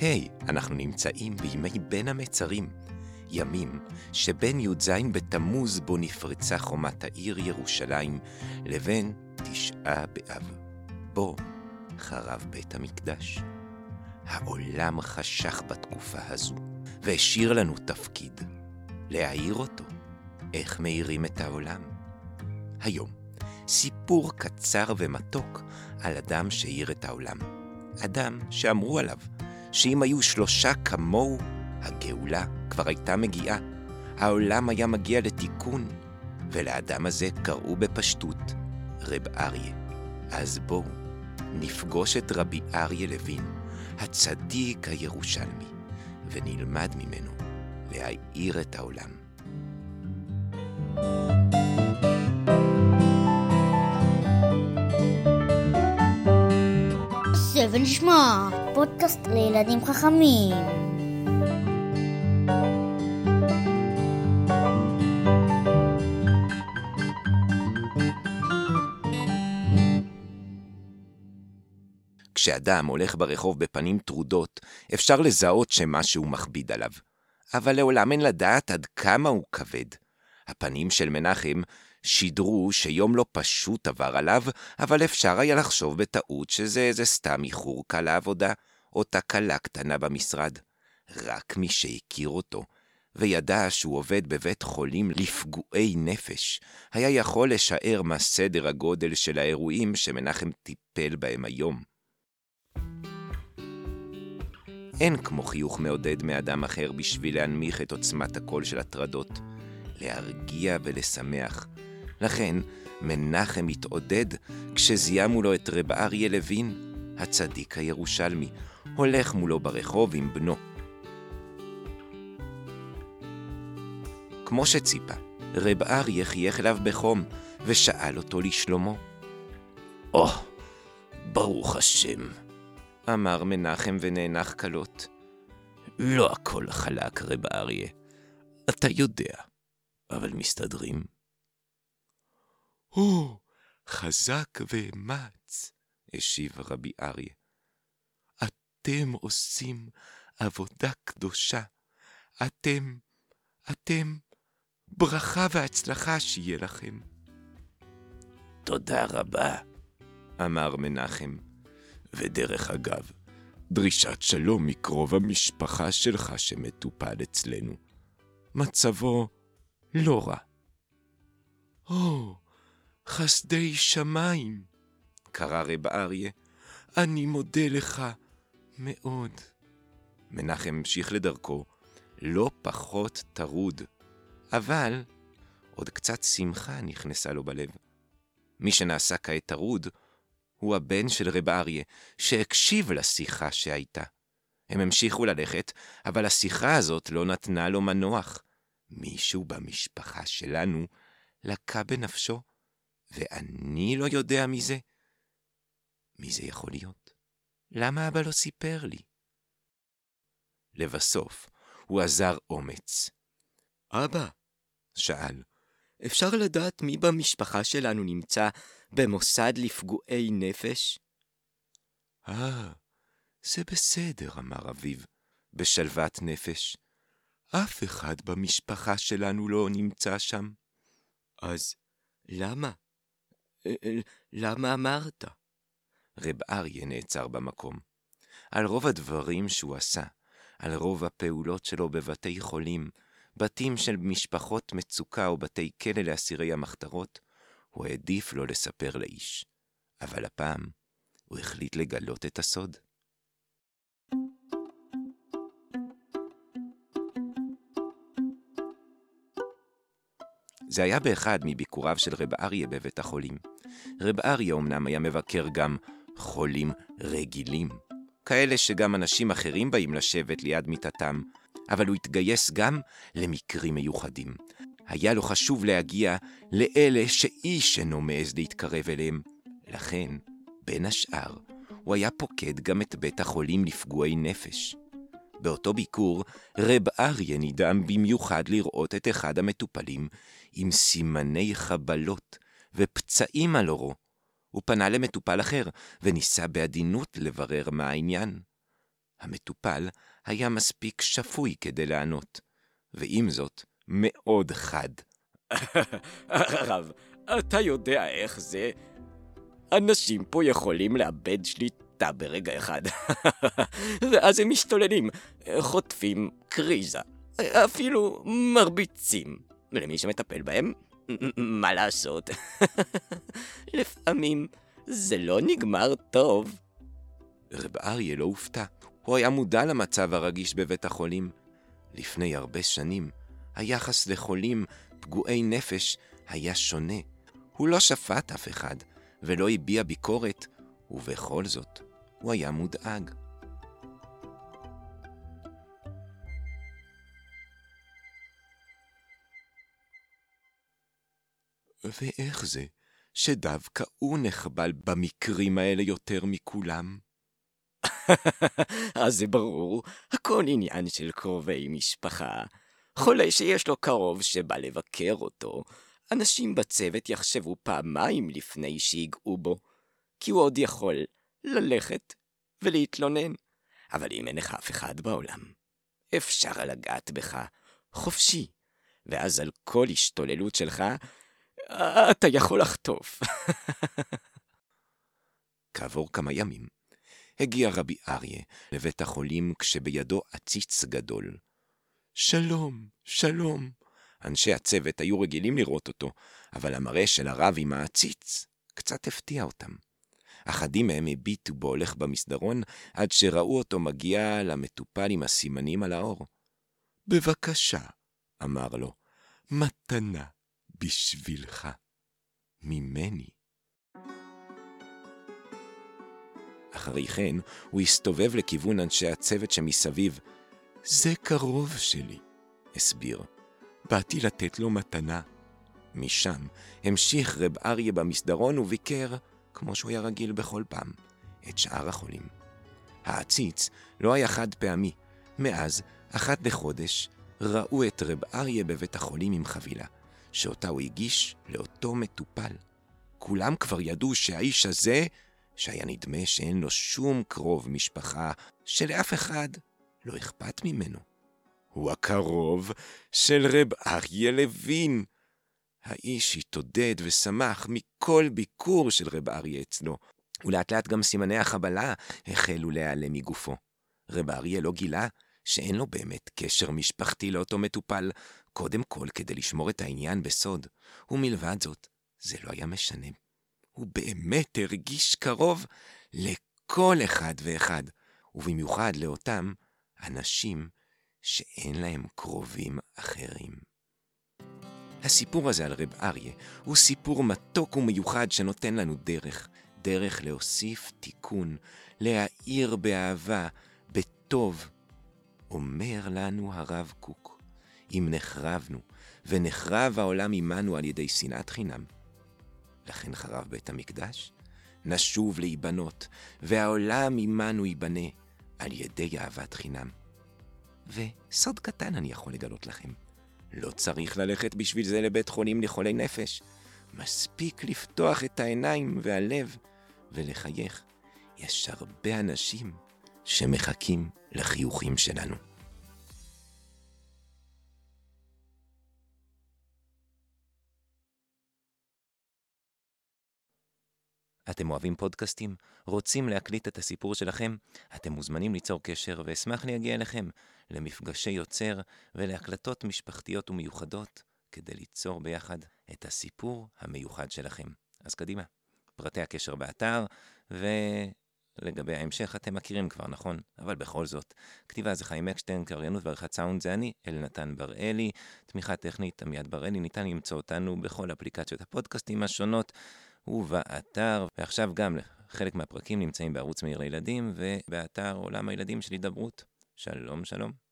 היי, hey, אנחנו נמצאים בימי בין המצרים, ימים שבין י"ז בתמוז בו נפרצה חומת העיר ירושלים, לבין תשעה באב, בו חרב בית המקדש. העולם חשך בתקופה הזו, והשאיר לנו תפקיד, להאיר אותו. איך מאירים את העולם? היום, סיפור קצר ומתוק על אדם שהאיר את העולם. אדם שאמרו עליו שאם היו שלושה כמוהו, הגאולה כבר הייתה מגיעה. העולם היה מגיע לתיקון, ולאדם הזה קראו בפשטות רב אריה. אז בואו נפגוש את רבי אריה לוין, הצדיק הירושלמי, ונלמד ממנו להאיר את העולם. זה ונשמע, פודקאסט לילדים חכמים. כשאדם הולך ברחוב בפנים טרודות, אפשר לזהות שמשהו מכביד עליו. אבל לעולם אין לדעת עד כמה הוא כבד. הפנים של מנחם שידרו שיום לא פשוט עבר עליו, אבל אפשר היה לחשוב בטעות שזה איזה סתם איחור קל לעבודה, או תקלה קטנה במשרד. רק מי שהכיר אותו, וידע שהוא עובד בבית חולים לפגועי נפש, היה יכול לשער מה סדר הגודל של האירועים שמנחם טיפל בהם היום. אין כמו חיוך מעודד מאדם אחר בשביל להנמיך את עוצמת הקול של הטרדות, להרגיע ולשמח. לכן, מנחם התעודד כשזיהה מולו את רב אריה לוין, הצדיק הירושלמי, הולך מולו ברחוב עם בנו. כמו שציפה, רב אריה חייך אליו בחום, ושאל אותו לשלומו. או, oh, ברוך השם, אמר מנחם ונאנח כלות. לא הכל חלק, רב אריה. אתה יודע, אבל מסתדרים. הו, חזק ואמץ, השיב רבי אריה. אתם עושים עבודה קדושה. אתם, אתם, ברכה והצלחה שיהיה לכם. תודה רבה, אמר מנחם. ודרך אגב, דרישת שלום מקרוב המשפחה שלך שמטופל אצלנו. מצבו לא רע. או, חסדי שמיים, קרא רב אריה, אני מודה לך מאוד. מנחם המשיך לדרכו, לא פחות טרוד, אבל עוד קצת שמחה נכנסה לו בלב. מי שנעשה כעת טרוד, הוא הבן של רב אריה, שהקשיב לשיחה שהייתה. הם המשיכו ללכת, אבל השיחה הזאת לא נתנה לו מנוח. מישהו במשפחה שלנו לקה בנפשו, ואני לא יודע מי זה. מי זה יכול להיות? למה אבא לא סיפר לי? לבסוף, הוא עזר אומץ. אבא, שאל, אפשר לדעת מי במשפחה שלנו נמצא במוסד לפגועי נפש? אה, זה בסדר, אמר אביו, בשלוות נפש. אף אחד במשפחה שלנו לא נמצא שם. אז למה? למה אמרת? רב אריה נעצר במקום. על רוב הדברים שהוא עשה, על רוב הפעולות שלו בבתי חולים, בתים של משפחות מצוקה או בתי כלא לאסירי המחתרות, הוא העדיף לא לספר לאיש. אבל הפעם הוא החליט לגלות את הסוד. זה היה באחד מביקוריו של רב אריה בבית החולים. רב אריה אמנם היה מבקר גם חולים רגילים, כאלה שגם אנשים אחרים באים לשבת ליד מיטתם, אבל הוא התגייס גם למקרים מיוחדים. היה לו חשוב להגיע לאלה שאיש אינו מעז להתקרב אליהם. לכן, בין השאר, הוא היה פוקד גם את בית החולים לפגועי נפש. באותו ביקור, רב אריה נדהם במיוחד לראות את אחד המטופלים עם סימני חבלות ופצעים על אורו. הוא פנה למטופל אחר, וניסה בעדינות לברר מה העניין. המטופל היה מספיק שפוי כדי לענות, ועם זאת, מאוד חד. הרב, אתה יודע איך זה? אנשים פה יכולים לאבד שליטה ברגע אחד, ואז הם משתוללים, חוטפים קריזה, אפילו מרביצים. ולמי שמטפל בהם, מה לעשות? לפעמים זה לא נגמר טוב. רב אריה לא הופתע. הוא היה מודע למצב הרגיש בבית החולים. לפני הרבה שנים, היחס לחולים פגועי נפש היה שונה. הוא לא שפט אף אחד, ולא הביע ביקורת, ובכל זאת, הוא היה מודאג. ואיך זה שדווקא הוא נחבל במקרים האלה יותר מכולם? אז זה ברור, הכל עניין של קרובי משפחה. חולה שיש לו קרוב שבא לבקר אותו, אנשים בצוות יחשבו פעמיים לפני שיגעו בו, כי הוא עוד יכול ללכת ולהתלונן. אבל אם אין לך אף אחד בעולם, אפשר לגעת בך חופשי, ואז על כל השתוללות שלך, אתה יכול לחטוף. כעבור כמה ימים, הגיע רבי אריה לבית החולים כשבידו עציץ גדול. שלום, שלום. אנשי הצוות היו רגילים לראות אותו, אבל המראה של הרב עם העציץ קצת הפתיע אותם. אחדים מהם הביטו בו הולך במסדרון, עד שראו אותו מגיע למטופל עם הסימנים על האור. בבקשה, אמר לו, מתנה בשבילך, ממני. אחרי כן הוא הסתובב לכיוון אנשי הצוות שמסביב. זה קרוב שלי, הסביר. באתי לתת לו מתנה. משם המשיך רב אריה במסדרון וביקר, כמו שהוא היה רגיל בכל פעם, את שאר החולים. העציץ לא היה חד פעמי. מאז, אחת לחודש, ראו את רב אריה בבית החולים עם חבילה, שאותה הוא הגיש לאותו מטופל. כולם כבר ידעו שהאיש הזה שהיה נדמה שאין לו שום קרוב משפחה, שלאף אחד לא אכפת ממנו. הוא הקרוב של רב אריה לוין. האיש התעודד ושמח מכל ביקור של רב אריה אצלו, ולאט לאט גם סימני החבלה החלו להיעלם מגופו. רב אריה לא גילה שאין לו באמת קשר משפחתי לאותו מטופל, קודם כל כדי לשמור את העניין בסוד, ומלבד זאת, זה לא היה משנה הוא באמת הרגיש קרוב לכל אחד ואחד, ובמיוחד לאותם אנשים שאין להם קרובים אחרים. הסיפור הזה על רב אריה הוא סיפור מתוק ומיוחד שנותן לנו דרך, דרך להוסיף תיקון, להאיר באהבה, בטוב. אומר לנו הרב קוק, אם נחרבנו, ונחרב העולם עמנו על ידי שנאת חינם, לכן חרב בית המקדש, נשוב להיבנות, והעולם עמנו ייבנה על ידי אהבת חינם. וסוד קטן אני יכול לגלות לכם, לא צריך ללכת בשביל זה לבית חולים לחולי נפש. מספיק לפתוח את העיניים והלב ולחייך. יש הרבה אנשים שמחכים לחיוכים שלנו. אתם אוהבים פודקאסטים? רוצים להקליט את הסיפור שלכם? אתם מוזמנים ליצור קשר ואשמח להגיע אליכם למפגשי יוצר ולהקלטות משפחתיות ומיוחדות כדי ליצור ביחד את הסיפור המיוחד שלכם. אז קדימה, פרטי הקשר באתר, ולגבי ההמשך אתם מכירים כבר, נכון? אבל בכל זאת, כתיבה זה חיים אקשטיין, קריינות ועריכת סאונד זה אני, אלנתן בראלי, תמיכה טכנית עמיעד בראלי, ניתן למצוא אותנו בכל אפליקציות הפודקאסטים השונות. ובאתר, ועכשיו גם חלק מהפרקים נמצאים בערוץ מהיר לילדים ובאתר עולם הילדים של הידברות. שלום שלום.